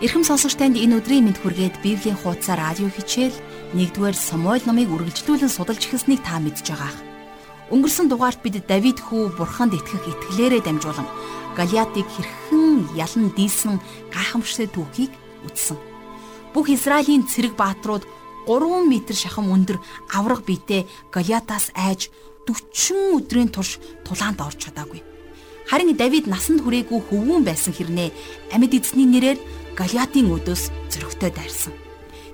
Ирхэм сонсогч танд энэ өдрийн мэд хүргээд Библийн хуудасаар радио хичээл 1-р Самуэль номыг үргэлжлүүлэн судалж эхэлснийг та мэдж байгаах. Өнгөрсөн дугаарт бид Давид хүү Бурханд итгэх итгэлээрээ дамжуулан Галиатыг хэрхэн ялан дийлсэн гайхамшигт түүхийг үзсэн. Бүх Израилийн цэрэг бааtruуд 3 м шахам өндөр авраг биетэй Галиатаас айж 40 өдрийн турш тулаанд орж чадаагүй. Харин Давид насанд хүрээгүй хөвгүүн байсан хэрнээ амьд эзний нэрээр Галиатын өдөөс зөрөгтэй дайрсан.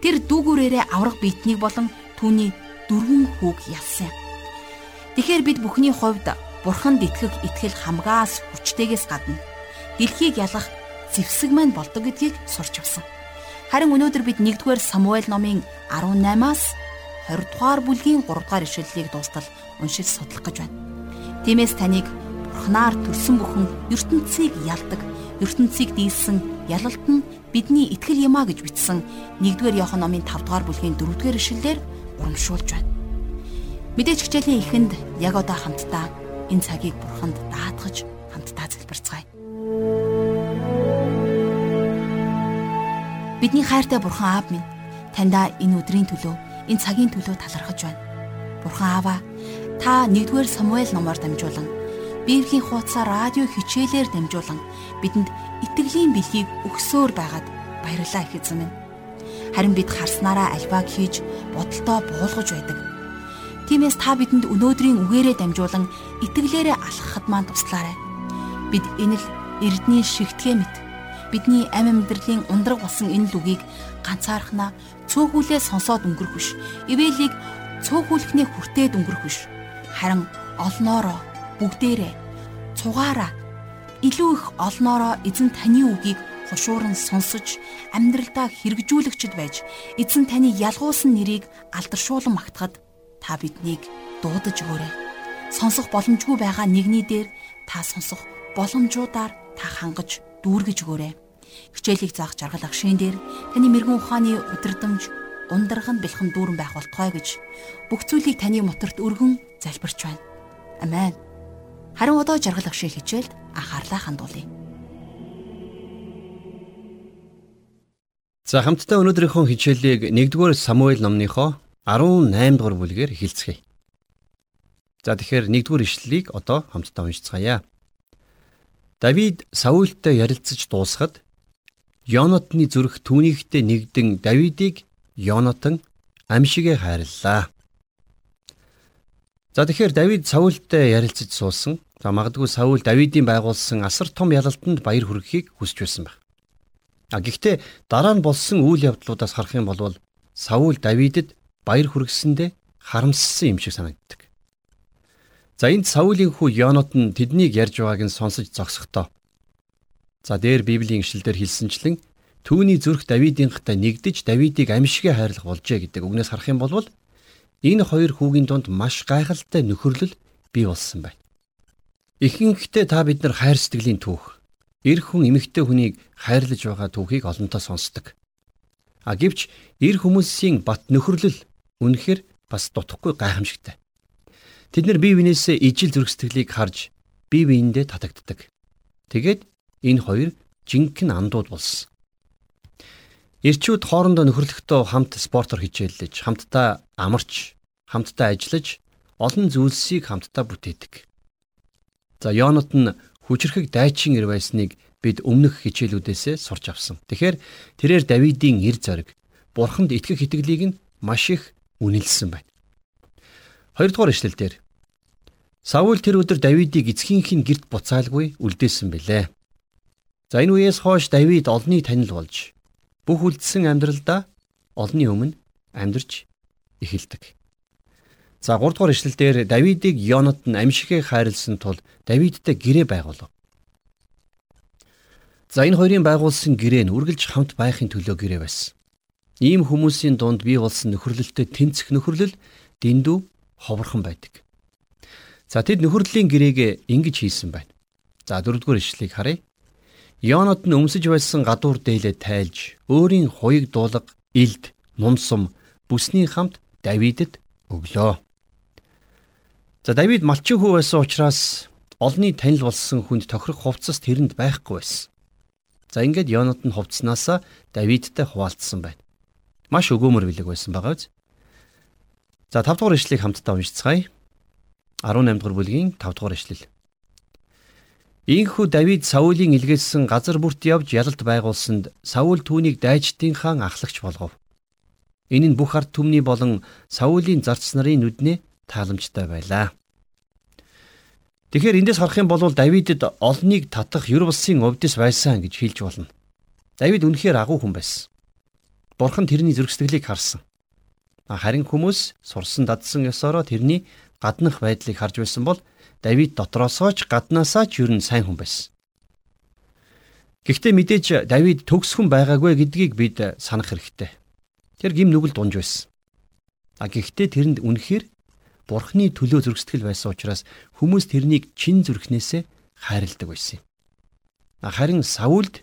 Тэр дүүгүүрээрээ аврах биетнийг болон түүний дөрвөн хүүг ялсан. Тэгэхээр бид бүхний хувьд бурханд итгэх итгэл хамгаас хүчтэйгээс гадна дэлхийг ялах зэвсэг маань болдог гэдгийг сурч авсан. Харин өнөөдөр бид 1-р Самуэль номын 18-аас 20 дугаар бүлгийн 3 дугаар ишлэлийг дуустал уншиж судлах гэж байна. Тиймээс таныг бурхнаар төрсөн бүхэн ертөнцийг ялдаг, ертөнцийг дийлсэн ялалт нь бидний итгэл юм а гэж бичсэн 1-р Иохан номын 5 дугаар бүлгийн 4-р ишлэлээр урамшуулж байна. Мэдээж хичээлийн эхэнд яг одоо хамтдаа энэ цагийг бурханд даатгаж хамтдаа залбирцгаая. Бидний хайртай бурхан аав минь таньда энэ өдрийн төлөө энэ цагийн төлөө талархаж байна. Бурхан аава та 1-р Самуэль номоор дамжуулан Библийн хуудасаар радио хичээлээр дамжуулан бидэнд итгэлийн бэлгийг өгсөөр байгаад баярлалаа их эзэн минь. Харин бид харснараа альбааг хийж бодолтоо буулгаж байдаг. Тиймээс та бидэнд өнөөдрийн үгээрээ дамжуулан итгэлээрээ алхахад маань туслаарай. Бид энэ л эрдний шигтгэ мэт бидний амь амьдралын ундраг болсон энэ л үгийг ганцаархнаа цөөхүүлээ сонсоод өнгөрөх биш. Ивэлийг цөөхүүлэхнээ хүртээд өнгөрөх биш. Харин олноороо бүгдээрээ цугаараа илүү их олноороо эзэн таны үгийг хушууран сонсож амьдралдаа хэрэгжүүлэгчд байж эзэн таны ялгуулсан нэрийг алдаршуулан магтахад та биднийг дуудаж өгөөрэй. Сонсох боломжгүй байгаа нэгний дээр та сонсох боломжуудаар та хангаж дүүргэж өгөөрэй. Хичээлийг заах жаргал агшийн дээр таны мэрэгэн ухааны удирдамж ундрах нь бэлхэн дүүрэн байх болтугай гэж бүх зүйлийг таны моторт өргөн залбирч байна. Амен. Харин одоо жаргал агшийн хичээлд анхаарлаа хандуулъя. За хамтдаа өнөөдрийнхөө хичээлийг 1-р Самуэль номныхоо 18 дугаар бүлгээр эхэлцгээе. За тэгэхээр 1-р ишлэлийг одоо хамтдаа уншицгаая. Давид Саултай ярилцаж дуусахад Йонатны зүрх түүнийхтэй нэгдэн Давидыг Йонатан амшигэ хайрлаа. За тэгэхээр Давид Саултай ярилцаж суусан. За магадгүй Саул Давидын байгуулсан асар том ялалтанд баяр хүргэхийг хүсч байсан байх. А гэхдээ дараа нь болсон үйл явдлуудаас харах юм бол Саул Давидэд баяр хүргэсэндээ харамссан юм шиг санагддаг. За энд Саулийн хүү Йонот нь тэднийг ярьж байгааг нь сонсож зогсохдоо. За дээр Библийн ишлэлдэр хэлсэнчлэн түүний зүрх Давидынхтай нэгдэж Давидыг амьшиг хайрлах болжээ гэдэг үгнээс харах юм бол энэ хоёр хүүгийн дунд маш гайхалтай нөхөрлөл бий болсон байна. Ихэнхдээ та бид нар хайр сэтгэлийн түүх, эр хүн эмэгтэй хүнийг хайрлаж байгаа түүхийг олонтоо сонсдог. А гэвч эр хүмүүсийн бат нөхөрлөл үнэхээр бас дутхгүй гайхамшигтай. Тэд нар бие биенээсээ ижил зүрх сэтгэлийг харж бие биендээ татагддаг. Тэгээд энэ хоёр жинхэнэ андууд болсон. Ирчүүд хоорондоо нөхөрлөхдөө хамт спортоор хичээллэж, хамтдаа амарч, хамтдаа ажиллаж, олон зүйлсийг хамтдаа бүтээдэг. За Йонот нь хүчрхэг дайчин ир байсныг бид өмнөх хичээлүүдээсээ сурч авсан. Тэгэхээр тэрээр Давидын эр зориг, Бурханд итгэх итгэлийг нь маш их үнэлсэн байна. Хоёрдугаар эшлэлдэр Саул тэр өдөр Давидыг эцгийнх нь герт буцаалгүй үлдээсэн билээ. За энэ үеэс хойш Давид олны танил болж бүх үлдсэн амьдралдаа олны өмнө амьдарч эхэлдэг. За 3 дугаар ишлэлдэр Давидыг Йонат нь амьшигээ хайрлсан тул Давидтай гэрээ байгуулав. За энэ хоёрын байгуулсан гэрээ нь үргэлж хамт байхын төлөө гэрээ байсан. Ийм хүмүүсийн дунд бий болсон нөхөрлөлтөд тэнцэх нөхөрлөл дэндүү ховорхон байдаг. За тэд нөхөрлийн гэрээгээ ингэж хийсэн байна. За дөрөвдүгээр ишлэгийг харъя. Йонот нь өмсөж байсан гадуур дээлээ тайлж, өөрийн хуйг дуулга, илд, нумсум, бүсний хамт Давидэд өглөө. За Давид малчин хүү байсан учраас олны танил болсон хүнд тохирох хувцас тэрэнд байхгүй байсан. За ингээд Йонат нь хувцснаасаа Давидтай хуваалцсан байна. Маш өгөөмөр бэлэг байсан байгаа биз? За 5 дугаар ишлэгийг хамтдаа уншицгаая. 18 дугаар бүлгийн 5 дугаар ишлэл. Ийхүү Давид Саулийн илгээсэн газар бүрт явж ялалт байгуулсанд Саул түүнийг дайчдын хаан ахлагч болгов. Энэ нь бүх ард түмний болон Саулийн зарц нарын нүднээ тааламжтай байлаа. Тэгэхээр эндээс харах юм бол Давидэд олныг татах ер булсын өвдөс байсан гэж хэлж болно. Давид үнэхээр агуу хүн байсан. Бурхан тэрний зөргсдгэлийг харсан. Харин хүмүүс сурсан дадсан ёсороо тэрний гаднах байдлыг харж байсан бол Давид дотроосоо ч гаднаасаа ч ер нь сайн хүн байсан. Гэхдээ мэдээж Давид төгс хүн байгаагүй гэдгийг бид санах хэрэгтэй. Тэр гим нүгэл дунж байсан. А гэхдээ тэрэнд үнэхээр Бурхны төлөө зөргсдгэл байсан учраас хүмүүс тэрнийг чин зүрхнээсээ хайрладаг байсан юм. Харин Саулд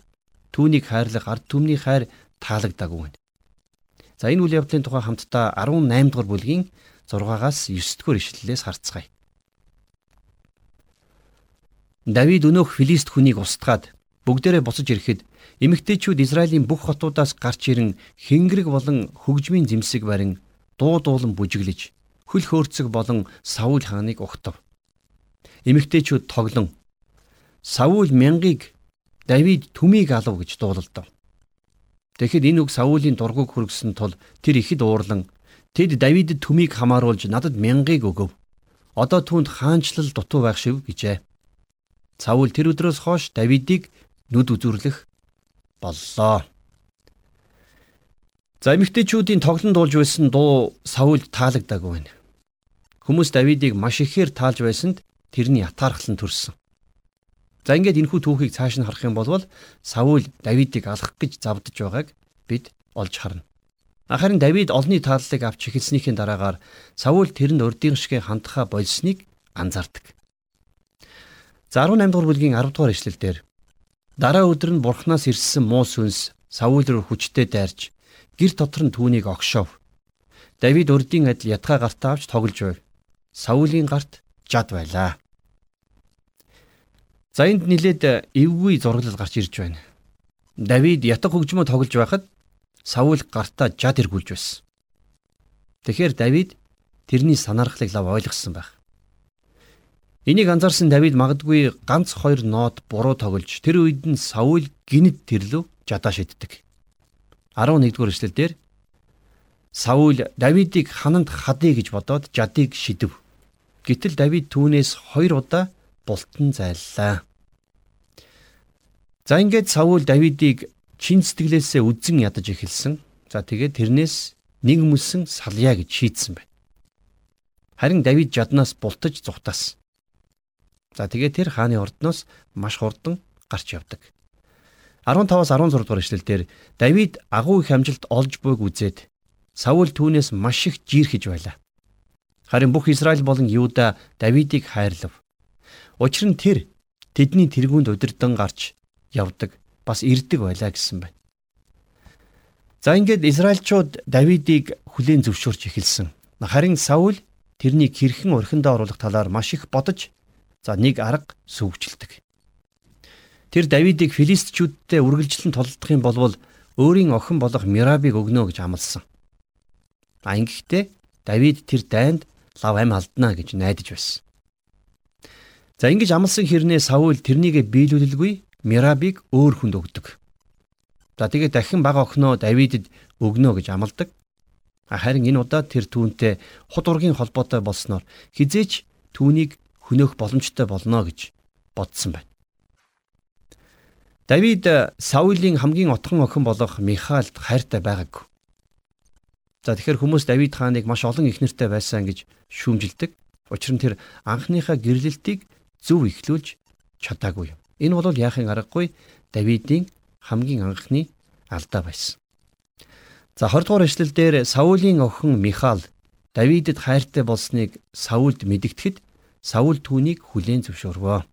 түүнийг хайрлах ард түмний хайр таалагдаагүй байна. За энэ үйл явдлын тухай хамтдаа 18 дугаар бүлгийн 6-аас 9 дугаар ишлэлээс харцгаая. Давид өнөөх Филист хүнийг устгаад бүгдээрээ буцаж ирэхэд эмэгтэйчүүд Израилийн бүх хотуудаас гарч ирэн хингэрэг болон хөгжмийн зэмсэг барин дуу дуулан бүжиглэж хөл хөөрцөг болон Саул хааныг угтав. Эмэгтэйчүүд тоглон Саул мянгийг Давид түмийг алав гэж дуулалдав. Тэгэхэд энэ үг Саулийн дургуг хөргсөн тул тэр ихэд уурлан тэд Давидэд түмийг хамааруулж надад мянгийг өгөв. Одоо түүнд хаанчлал дутуу байх шив гэжээ. Саул тэр өдрөөс хойш Давидыг нүд үзүрлэх боллоо. За эмэгтэйчүүдийн тоглон дуулж байсан дуу Саулд таалагдаагүй байна. Хүмүүс Давидыг маш ихээр таалж байсанд тэрний ятаархлан төрсөн. За ингээд энэхүү түүхийг цааш нь харах юм бол Саул Давидыг алах гэж завдж байгааг бид олж харна. Харин Давид олны тааллыг авч эхэлснийхээ дараагаар Саул тэрэнд урдийн шигэ хандхаа болсныг анзаардаг. За 18 дугаар бүлгийн 10 дугаар ишлэлдэр дараа өдөр нь бурхнаас ирсэн муу сүнс Саул руу хүчтэй дайрч гэр дотор нь түүнийг огшов. Давид урдийн адил ятгаа гартаа авч тоглож байв. Саулийн гарт жад байлаа. За энд нилээд эвгүй зураглал гарч ирж байна. Давид ятга хөгжмөө тоглож байхад Саул гартаа жад эргүүлж байсан. Тэгэхээр Давид тэрний санаархлыг лав ойлгосон байх. Энийг анзаарсан Давид магадгүй ганц хоёр нот буруу тоглож тэр үед нь Саул гинэд тэрлүү жадаа шиддэг. 11-р эшлэлдэр Саул Давидыг хананд хадъя гэж бодоод жадыг шидэв. Гэтэл Давид түүнээс хоёр удаа бултан зайллаа. За ингээд Саул Давидыг чин сэтгэлээсээ үдзэн ядаж эхэлсэн. За тэгээд тэрнээс нэг мөсөн салъя гэж шийдсэн байна. Харин Давид жаднаас бултаж зүхтаасан. За тэгээд тэр хааны ордноос маш хурдан гарч явдаг. 15-аас 16 дугаар эшлэлдэр Давид агуу их амжилт олж буйг үзээд Саул түүнээс маш их жиирхэж байлаа. Харин бүх Израиль болон Юуда Давидыг хайрлав. Учир нь тэр тэдний тэргуунд удирдан гарч явдаг бас ирдэг байлаа гэсэн байна. За ингээд Израильчууд Давидыг хүлээн зөвшөөрч эхэлсэн. Харин Саул тэрнийг хэрхэн орхиндоо оруулах талаар маш их бодож за нэг арга сүйгжилдэг. Тэр Давидыг филистчүүдтэй үргэлжлэн толдох юм бол өөрийн охин болох Мирабыг өгнө гэж амласан. А ингэхдээ Давид тэр дайнд лав ам алднаа гэж найдаж байсан. За ингэж амласан хэрнээ Саул тэрнийг биелүүлэлгүй Мирабыг өөр хүнд өгдөг. За тэгээд дахин бага охиноо Давидэд өгнө гэж амладаг. Харин энэ удаад тэр түүнтэй худ ургийн холбоотой болсноор хизээч түүнийг хөнөөх боломжтой болно гэж бодсон байна. Давид Саулийн хамгийн отхон охин болох Михаилд хайртай байгаагүй. За тэгэхээр хүмүүс Давид хааныг маш олон ихнэртэй байсан гэж шүүмжилдэг. Учир нь тэр анхныхаа гэрлэлтийг зөв ихлүүлж чадаагүй юм. Энэ бол яахын аргагүй Давидын хамгийн анхны алдаа байсан. За 20 дугаар эшлэлдэр Саулийн охин Михаил Давидэд хайртай болсныг Саулд мэдгэтгэд Саул түүнийг хүлээн зөвшөөрвөө.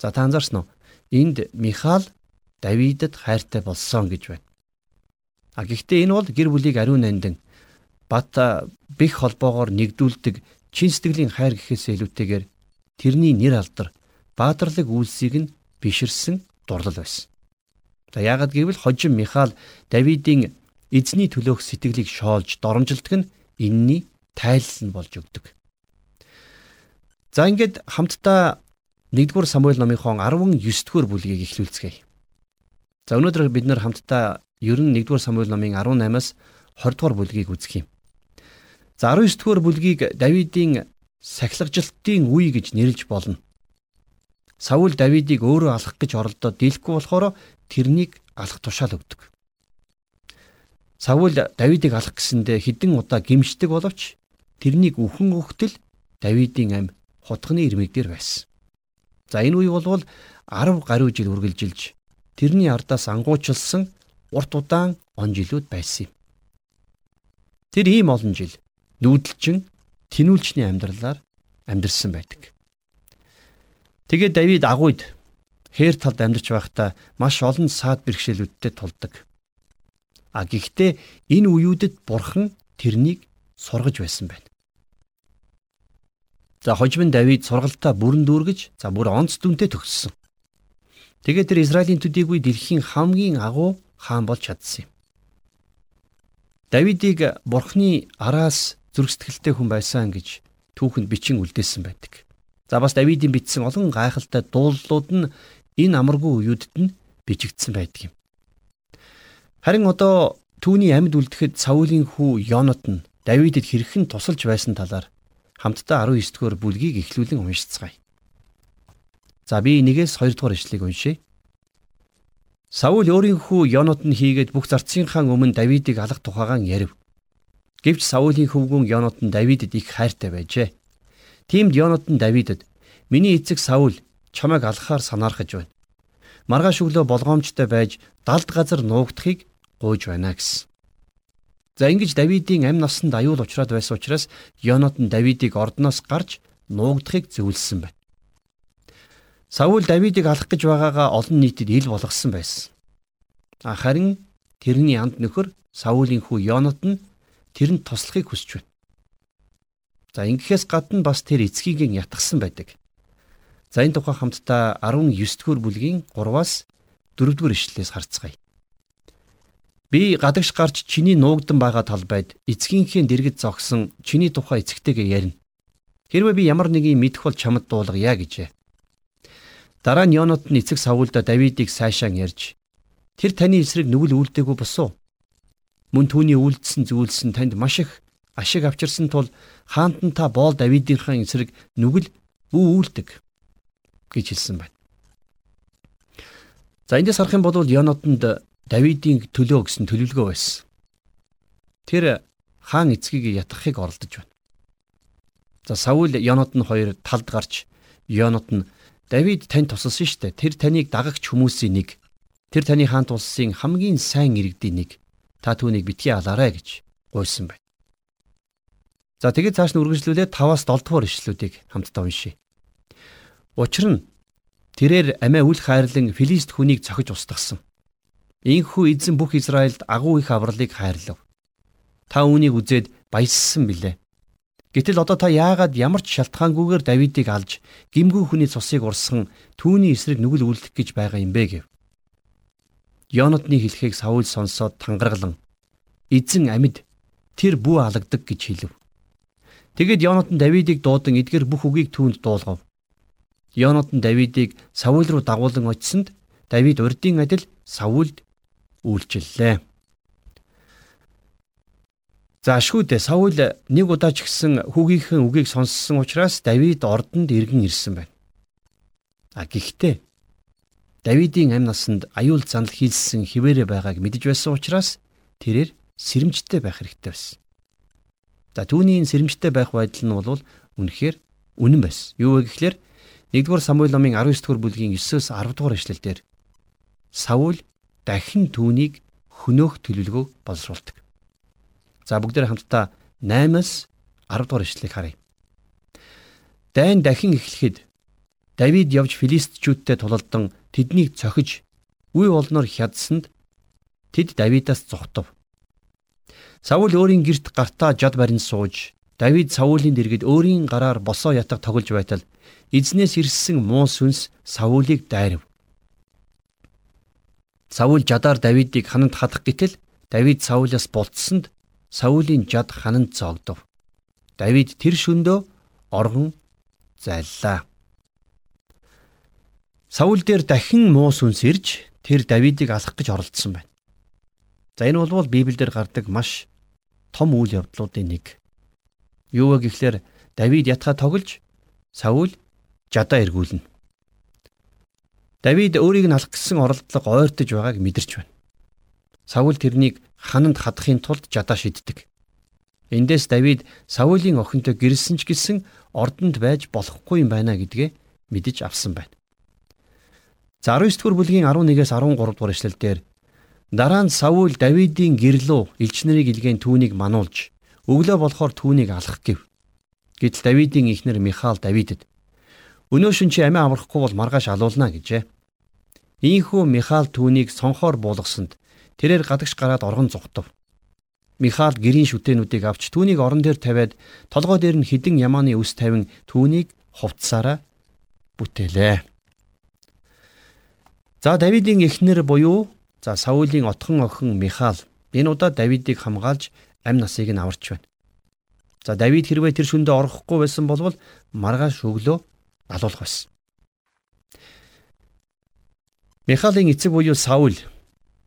За та анзаарсан уу? Энд Михаил Давидад хайртай болсон гэж байна. А гэхдээ энэ бол гэр бүлийг ариун нандин бат бэх холбоогоор нэгдүүлдэг чин сэтгэлийн хайр гэхээс илүүтэйгээр тэрний нэр алдар баатарлаг үйлсийг нь биширсэн дурлал байсан. За яагад гэвэл хожим Михаил Давидын эзний төлөөх сэтгэлийг шоолж доромжилдог нь энэний тайлал нь болж өгдөг. За ингээд хамтдаа 1-р Самуэль номынхон 19-р бүлгийг эхлүүлцгээе. За өнөөдөр бид нэр хамтдаа ер нь 1-р Самуэль номын 18-аас 20-р бүлгийг үзэх юм. За 19-р бүлгийг Давидын сахилгажилтын үе гэж нэрлэж болно. Саул Давидыг өөрөө алах гэж оролдоод дийлэхгүй болохоор тэрнийг алах тушаал өгдөг. Саул Давидыг алах гэсэндээ хідэн удаа гимшдэг боловч тэрнийг үхэн өгтөл Давидын ам хутганы ирмэг дээр байсан. За энэ үе болвол 10 гаруй жил үргэлжилж тэрний ардаас ангуучилсан урт удаан он жилүүд байсан юм. Тэр ийм олон жил нүүдэлчин тинүүлчний амьдралаар амьдарсан байдаг. Тэгээд Давид агуйд хээр талд амьдарч байхдаа маш олон саад бэрхшээлүүдтэй тулдаг. А гэхдээ энэ үеүүдэд бурхан тэрнийг сургаж байсан байна. За хожим Давид сургалтаа бүрэн дүүргэж за бүр онц дүнтэй төгссөн. Тэгээд тэр Израилийн төдийгүй дэлхийн хамгийн агуу хаан болж чадсан юм. Давидыг бурхны араас зүрх сэтгэлтэй хүн байсан гэж түүхэнд бичин үлдээсэн байдаг. За бас Давидын бичсэн олон гайхалтай дуулууд нь энэ амаргүй үеүдд нь бичигдсэн байдаг юм. Харин одоо түүний амьд үлдэхэд Саулийн хүү Йонот нь Давидэд хэрхэн тусалж байсан талаар хамтдаа 19-р бүлгийг эхлүүлэн уншицгаая. За би нэгээс 2-р ишлэгийг уншъя. Саул өөрийнхөө Йонот нь хийгээд бүх зарцынхаа өмнө Давидыг алах тухайгаан ярив. Гэвч Саулийн хөвгүүн Йонот нь Давидэд их хайртай байжээ. Тиймд Йонот нь Давидэд "Миний эцэг Саул чамайг алхахаар санаархаж байна. Маргааш өглөө болгоомжтой байж далд газар нуугдахыг гуйж байна" гэсэн. За ингэж Давидын амь насанд аюул учраад байсан учраас Йонот нь Давидыг ордноос гарч нуугдахыг зөвлөсөн байна. Саул Давидыг алах гэж байгаагаа олон нийтэд ил болгосон байсан. Харин тэрний анд нөхөр Саулийн хүү Йонот нь тэрэнд туслахыг хүсэж байна. За ингэхээс гадна бас тэр эцгийг нь ятгсан байдаг. За энэ тухай хамтдаа 19-р бүлгийн 3-аас 4-р ишлэлээс харцгаая. Би гадагш гарч чиний нуугдан байгаа талбайд эцгийнхээ дэргэд зогсон чиний тухай эцэгтэйгээ ярина. Хэрвээ би ямар нэгэн мэдэх бол чамд дуулгая гэжээ. Дараа нь Йонот нь эцэг Саулда Давидыг сайшаан ярьж тэр таны эсрэг нүгэл үлдээгүй босуу. Мөн түүний үйлдэлсэн зүйлс нь танд маш их ашиг авчирсан тул хаант нь та боол Давидынхаа эсрэг нүгэл бүү үлдэг гэж хэлсэн байна. За эндээс харах юм бол Йонотонд Давидын төлөө гэсэн төлөвлөгөө байсан. Тэр хаан эцгийг ятгахыг оролдож байна. За Саул Йонот нь хоёр талд гарч Йонот нь Давид танд тусалсан шүү дээ. Тэр таныг дагагч хүмүүсийн нэг. Тэр таны хаант улсын хамгийн сайн иргэдийн нэг. Та түүнийг битгий алаарай гэж гуйсан байна. За тэгээд цааш нь үргэлжлүүлээд 5-аас 7 дугаар ишлүүдийг хамтдаа уншийе. Учир нь тэрээр амиа үл хайрлан Филист хүнийг цохиж устгасан. Ийхүү эзэн бүх Израильд агуу их авралыг хайрлав. Та үүнийг үзээд баяссан билээ. Гэтэл одоо та яагаад ямар ч шалтгаангүйгээр Давидыг алж гимгүү хүний цусыг урсган түүний эсрэг нүгэл үлдэх гэж байгаа юм бэ гэв. Йонотны хэлхийг Саул сонсоод тангаргалан эзэн амьд тэр бүү алагдаг гэж хэлв. Тэгэд Йонатан Давидыг дуудан эдгэр бүх үгийг түүнд дуулгав. Йонатан Давидыг Саул руу дагуулan очсонд Давид урдын адил Саулд үйлчлэлээ. За ашгүйдээ Саул нэг удаа ч гэсэн хүүгийнхээ үгийг сонссон учраас Давид ордонд иргэн ирсэн байна. А гэхдээ Давидын амь насанд аюул занал хийлсэн хിവэрэ байгааг мэдэж байсан учраас тэрээр сэрэмжтэй байх хэрэгтэй байсан. За түүний сэрэмжтэй байх байдал нь бол үнэхээр үнэн байсан. Юу вэ гэхлээр 1-р Самуэль номын 19-р бүлгийн 9-өөс 10-р эшлэлдэр Саул дахин түүнийг хөнөөх төлөвлөгөө боловсруулдаг. За бүгдээр хамтдаа 8-аас 10-р эшлэлийг харъя. Дайн дахин эхлэхэд Давид явж филистичүүдтэй тулалдан тэднийг цохиж үе болноор хядсанд тэд Давидаас зүхтав. Саул өөрийн герт гартаа жад барин сууж Давид Саулийн дэргэд өөрийн гараар босоо ятга тоглож байтал эзнээс ирсэн муу сүнс Саулийг дайрав. Саул жадаар Давидыг хананд хадах гэтэл Давид Саулаас болцсонд Саулийн жад хананд цогдов. Давид тэр шөндөө оргон зайллаа. Саул дээр дахин муу сүнс ирж тэр Давидыг алах гэж оролдсон байна. За энэ бол Библиэлд гардаг маш том үйл явдлуудын нэг. Юу вэ гэхлээр Давид ятха тоглож Саул жадаа эргүүлнэ. Давид өөрийг нь алах гэсэн оролдлого ойртож байгааг мэдэрч байна. Саул тэрнийг хананд хадахын тулд жадаа шиддэг. Эндээс Давид Саулийн охинтой гэрэлсэн ч гэсэн ордонд байж болохгүй юм байна гэдгээ мэдэж авсан байна. За 19 дугаар бүлгийн 11-ээс 13 дугаар эшлэлдэр дараа нь Саул Давидын гэрлөө элч нарыг илгээн түүнийг мануулж өглөө болохоор түүнийг алах гэв. Гэтэл Давидын эхнэр Михаал Давидэд өнөө шин чи амиа амрахгүй бол маргааш алуулна гэжээ. Ийхүү Михаал түүнийг сонхоор буулгасанд тэрээр гадагш гараад оргон зүхтав. Михаал гэрийн шүтэнүүдийг авч түүнийг орон дээр тавиад толгой дээр нь хідэн ямааны үс тавин түүнийг хувцсаараа бүтээлээ. За Давидын эхнэр буюу за Саулийн отхон охин Михаал энэ удаа Давидыг хамгаалж амь насыг нь аварч байна. За Давид хэрвээ тэр шөндөө орохгүй байсан бол маргааш өглөө алуулах байсан. Михаалын эцэг буюу Саул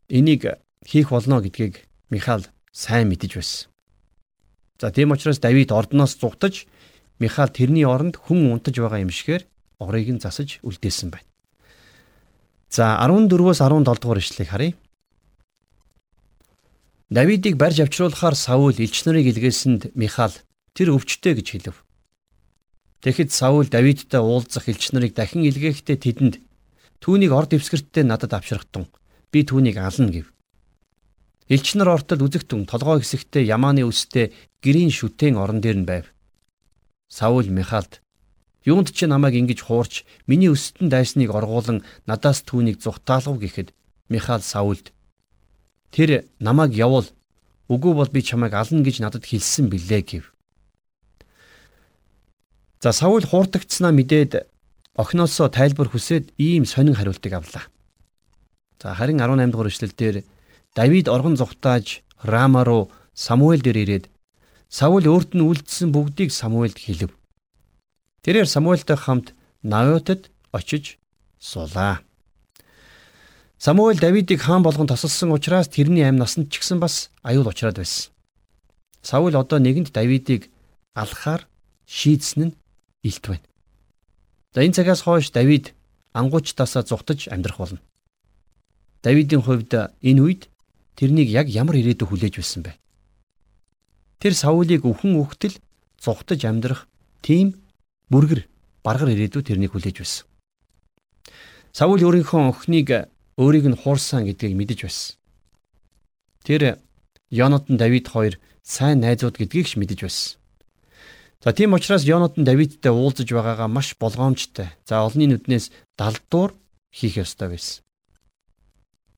энийг хийх болно гэдгийг Михаал сайн мэдэж байсан. За тийм учраас Давид ордноос зугтаж Михаал тэрний оронд хүн унтаж байгаа юм шигээр орыг нь засаж үлдээсэн байна. За 14-өөс 17 дугаар ишлэгийг харъя. Давидыг барьж авчруулахаар Саул элч нарыг илгээсэнд Михаал тэр өвчтэй гэж хэлв. Тэгэхэд Саул Давидтай уулзах элч нарыг дахин илгээхдээ тэдэнд түүнийг орд дэвсгэрттэй надад авчрахтун би түүнийг ална гэв. Элч нар ортод үзэгтэн толгой хэсэгтээ ямааны үстэй гэрийн шүтэн орон дээр нь байв. Саул Михаалд Юунд ч намайг ингэж хуурч миний өстөн дайсныг оргуулan надаас түүнийг зүхтаалгав гэхэд Михаил Саулд тэр намайг явуул үгүй бол би чамайг ална гэж надад хэлсэн билээ гэв. За Саул хуурдагдсанаа мэдээд охиноосоо тайлбар хүсээд ийм сонин хариултыг авлаа. За харин 18 дугаар эшлэлдэр Давид оргон зүхтааж Рама руу Самуэль дээр ирээд Саул өөрт нь үлдсэн бүгдийг Самуэльд хэлв. Тэрээр Самуэльтай хамт Навотод очиж суулаа. Самуэль Давидыг хаан болгон тасалсан учраас тэрний амь насанд ч гэсэн бас аюул учраад байсан. Саул одоо нэгэнд Давидыг алхахаар шийдсэн нь илт байна. За энэ цагаас хойш Давид ангуучтаасаа зугтаж амьдрах болно. Давидын хувьд энэ үед тэрнийг яг ямар ирээдүй хүлээж байсан бэ? Тэр Саулийг өвхөн үхтэл зугтаж амьдрах тийм бүргэр баргар ирээдүй тэрнийг хүлээж байсан. Саул өөрийнхөө охиныг өөрийг нь хуурсан гэдгийг мэдэж байсан. Тэр Йонатан Давид хоёр сайн найзууд гэдгийг ч мэдэж байсан. За тийм учраас Йонатан Давидтай уулзаж байгаагаа маш болгоомжтой. За олонний нүднээс далдуур хийх ёстой байсан.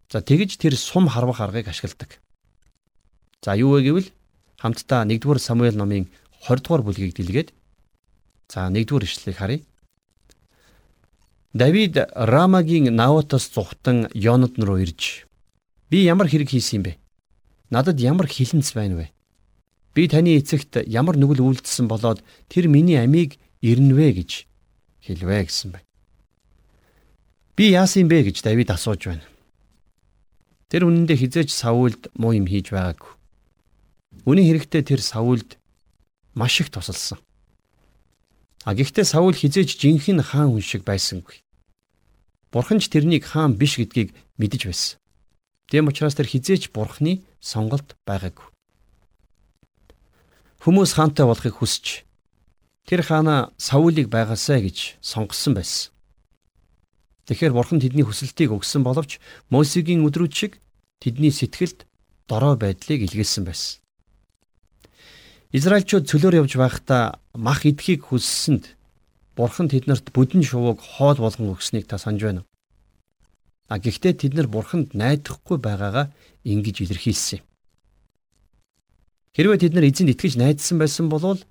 За тэгж тэр сум харвах аргыг ашигладаг. За юу вэ гэвэл хамтдаа 1-р Самуэль номын 20-р бүлгийг дэлгээд За 1-р ишлэлийг харъя. Давид Рамагийн Навотоос зүхтан Йонатан руу ирж би ямар хэрэг хийсэн бэ? Надад ямар хилэнц байна вэ? Би таны эцэгт ямар нүгэл үйлдэлсэн болоод тэр миний амийг ирнэвэ гэж хэлвэ гэсэн байна. Би яасан бэ гэж Давид асууж байна. Тэр үнэндээ хизээч Саулд муу юм хийж байгаагүй. Үнэн хэрэгтээ тэр Саулд маш их тусалсан. А гэхдээ Саул хизээж жинхэнэ хаан хүн шиг байсангүй. Бурхан ч тэрнийг хаан биш гэдгийг мэдэж байсан. Тэм учраас тэр хизээч бурханы сонголт байгаагүй. Хүмүүс хаантай болохыг хүсч тэр хаана Саулийг байгаасаа гэж сонгосон байсан. Тэгэхээр бурхан тэдний хүсэлтийг өгсөн боловч Мосегийн өдрүүд шиг тэдний сэтгэлд дорой байдлыг илгээсэн байсан. Израильчууд цөлөөр явж байхдаа мах идэхийг хүссэнд Бурхан тэднэрт бүдэн шувууг хоол болгон өгснийг та санаж байна уу? А гэхдээ тэд нар Бурханд найдахгүй байгаагаа ингэж илэрхийлсэн юм. Хэрвээ тэд нар эзэнд итгэж найдсан байсан бол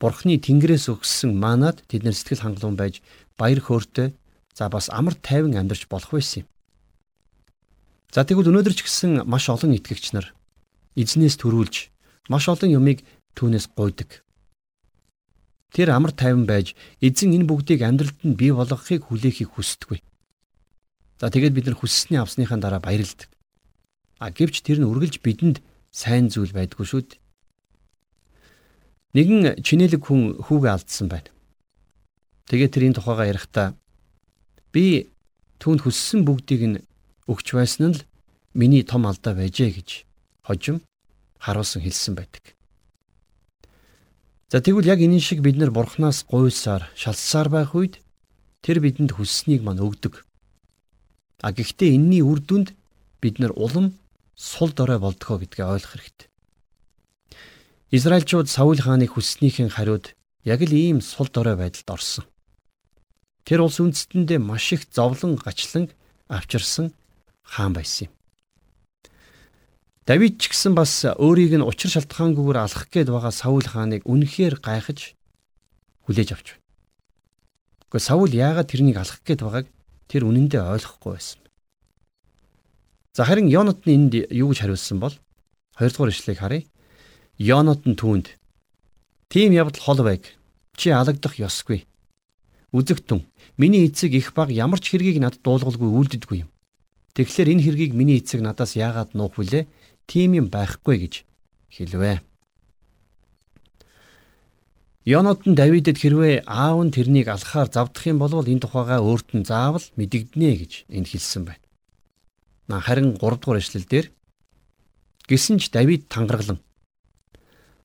Бурхны Тэнгэрээс өгсөн манад тэд нар сэтгэл хангалуун байж баяр хөөртэй за бас амар тайван амьдарч болох байсан юм. За тэгвэл өнөөдөр ч гэсэн маш олон итгэгч нар эзнээс төрүүлж маш олон юмыг түүнээс гуйдаг. Тэр амар тайван байж эзэн энэ бүгдийг амьдралд нь бий болгохыг хүлээхийг хүсдэггүй. За тэгээд бид нар хүссний авсныхаа дараа баярлдаг. А гэвч тэр нь үргэлж бидэнд сайн зүйл байдгүй шүү дээ. Нэгэн чинэлэг хүн хүүгээ алдсан байна. Тэгээд тэр энэ тухайгаа ярихдаа би түүнд хүссэн бүгдийг нь өгч байсан нь л миний том алдаа байжээ гэж хожим харуулсан хэлсэн байдаг. За тэгвэл яг энэ шиг бид нар бурхнаас гуйсаар шалссаар байх үед тэр бидэнд хүсснийг мань өгдөг. А гэхдээ энэний үр дүнд бид нар улам сул дорой болдгоо гэдгээ ойлгох хэрэгтэй. Израильчууд Саул хааны хүсснийхэн хариуд яг л ийм сул дорой байдалд орсон. Тэр улс үндэстэндээ маш их зовлон гачлан авчирсан хаан байсан юм. Давид ч гэсэн бас өөрийг нь учир шалтгаангүйгээр алах гээд байгаа Саул хааныг үнэхээр гайхаж хүлээж авч байна. Гэхдээ Саул яагаад тэрнийг алах гээд байгааг тэр үнэндээ ойлгохгүй байсан. За харин Йонот нь энд юу гэж хариулсан бол 2 дугаар ишлэгийг харъя. Йонот нь түүнд "Тим явдал хол байг. Чи алагдах ёсгүй. Үзэгтэн миний эцэг их баг ямар ч хэргийг надад дуулгалгүй үлддэггүй юм. Тэгэхээр энэ хэргийг миний эцэг надаас яагаад нуух вүлээ? тийм юм байхгүй гэж хэлвэ. Йонот нь Давидэд хэрвээ аав нь тэрнийг алхахаар завдах юм бол энэ тухайга өөрт нь заавал мэдэгдэнэ гэж энд хэлсэн байна. Харин 3 дугаар эшлэл дээр гисэн ч Давид тангаргалан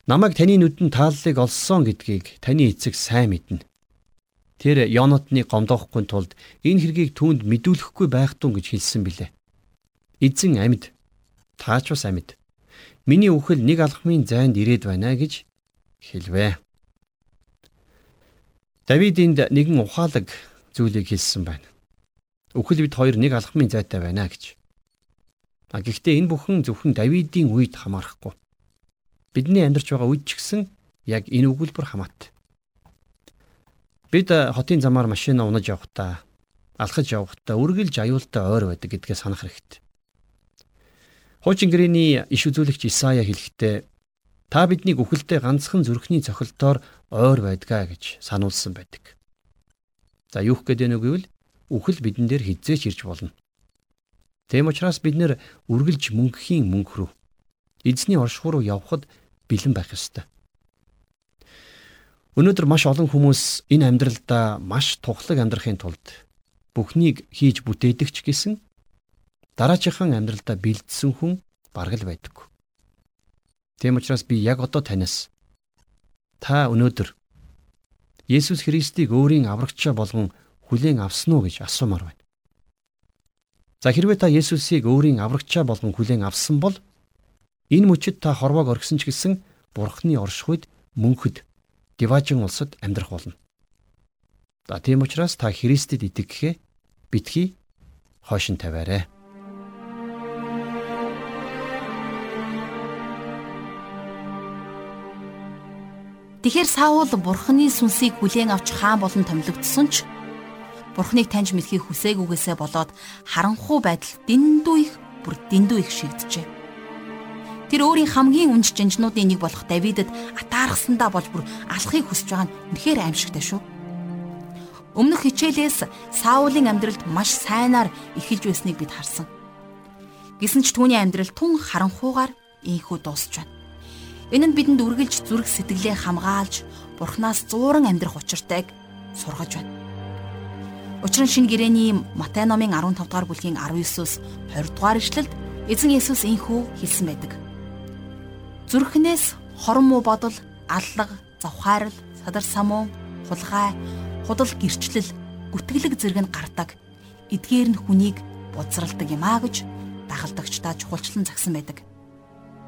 намайг таны нүдэн тааллыг олсон гэдгийг таны эцэг сайн мэднэ. Тэр Йонотны гомдоохгүй тулд энэ хэргийг түүнд мэдүүлэхгүй байх тун гэж хэлсэн билээ. Эзэн амьд Таач бас амьд. Миний үхэл нэг алхмын зайд ирээд байна гэж хэлвэ. Давид энд нэгэн ухаалаг зүйлийг хэлсэн байна. Үхэл бид хоёр нэг алхмын зайтай байна гэж. А гэхдээ энэ бүхэн зөвхөн Давидын үед хамаарахгүй. Бидний амьдарч байгаа үед ч гэсэн яг энэ өгүүлбэр хамаатай. Бид хотын замаар машина унаж явахдаа, алхаж явахдаа үргэлж аюултай ойр байдаг гэдгээ санах хэрэгтэй. Хуучин гэрээний иш үзүүлэгч Исая хэлэхдээ та биднийг үхэлдээ ганцхан зүрхний цохилтоор ойр байдгаа гэж сануулсан байдаг. За юух гэдэг нь үгүй л үхэл бидэн дээр хизээч ирж болно. Тэм учраас бид нэр үргэлж мөнхийн мөнх рүү эзний оршихуй руу явхад бэлэн байх ёстой. Өнөөдөр маш олон хүмүүс энэ амьдралдаа маш тухлаг амьдрахын тулд бүхнийг хийж бүтээдэг ч гэсэн дараачихан амьдралдаа бэлдсэн хүн бараг л байдаг. Тийм учраас би яг одоо танаас та өнөөдөр Есүс Христийг өөрийн аврагчаа болгон хүлээн авсан уу гэж асуумаар байна. За хэрвээ та Есүсийг өөрийн аврагчаа болгон хүлээн авсан бол энэ мөчөд та хорвоог оргисон ч гэсэн Бурхны оршихуйд мөнхөд Диважин улсад амьдрах болно. За тийм учраас та Христэд итгэхээ битгий хойшин тавиарай. Тэгэхэр Саул бурхны сүнсийг хүлээн авч хаан болон томилогдсон ч бурхныг таньж мэдхийг хүсээгүйгээсээ болоод харанхуй байдал дэндүү их бүр дэндүү их шигджээ. Тэр өөрийн хамгийн үнж жанжнуудын нэг болох Давидэд атаархсандаа болж бүр алахыг хүсэж байгаа нь үнэхээр аимшигтай шүү. Өмнөх хичээлээс Саулын амьдралд маш сайнаар эхэлж байсныг бид харсан. Гэсэн ч түүний амьдрал тун харанхуугаар ийхүү дуусч байна. Энэ нь бидэнд үргэлж зүрх сэтгэлээ хамгаалж Бурханаас зууран амьдрах учиртайг сургаж байна. Учир нь шинэ гэрээний Матай номын 15 дугаар бүлгийн 19-с 20 дугаар ишлэлд эзэн Есүс инхүү хэлсэн байдаг. Зүрхнээс хорон муу бодол, аллаг, завхаарл, садар самуу, хулгай, худал гэрчлэл, гүтгэлэг зэрэг нь гардаг. Эдгээр нь хүнийг бузралдаг юм а гэж дагалдагчдаа чухалчлан загсан байдаг.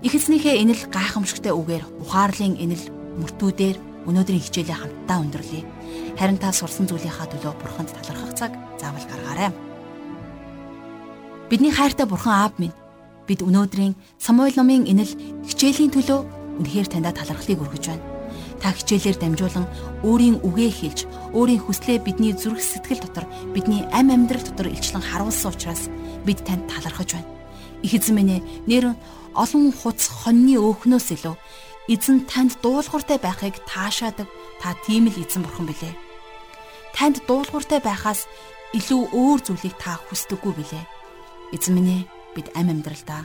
Их эзнийхээ энэл гайхамшигтай үгээр ухаарлын энэл мөртүүдээр өнөөдрийн хичээлээ хамтдаа өндөрлөе. Харин та сурсан зүйлийнхаа төлөө бурханд талархах цаг заавал гаргаарай. Бидний хайртай бурхан аав минь бид өнөөдрийн Самуэль номын энэл хичээлийн төлөө үнэхээр таньда талархлыг өргөж байна. Та хичээлээр дамжуулан өөрийн үгээ хэлж, өөрийн хүслээ бидний зүрх сэтгэл дотор, бидний ам амьдрал дотор илчлэн харуулсан учраас бид танд талархаж байна Их эзэн минь ээ, нэр олон хуц хоньны өөхнөөс илүү эзэн танд дуулууртай байхыг таашаадаг та тийм л эзэн бурхан билээ. Танд дуулууртай байхаас илүү өөр зүйлийг та хүсдэггүй билээ. Эзэн минь ээ, бид амь амьдралдаа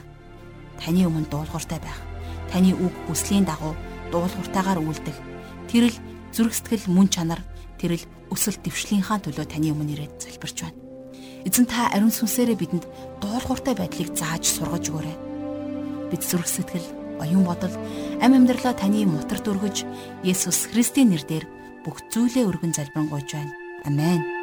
таны өмнө дуулууртай байх. Таны үг хүслийн дагуу дуулууртайгаар үлдэх. Тэрл зүрх сэтгэл мөн чанар тэрл өсөл дэвшлийнхаа төлөө таны өмнө ирээд залбирч байна. Эзэн та ариун сүнсээрээ бидэнд дуулууртай байдлыг зааж сургаж өгөөрэй. Бид зүрх сэтгэл, оюун бодол, амь амьдралаа таны мотор дүргэж Есүс Христийн нэрээр бүх зүйлээ өргөн залбирanгуйж байна. Amen.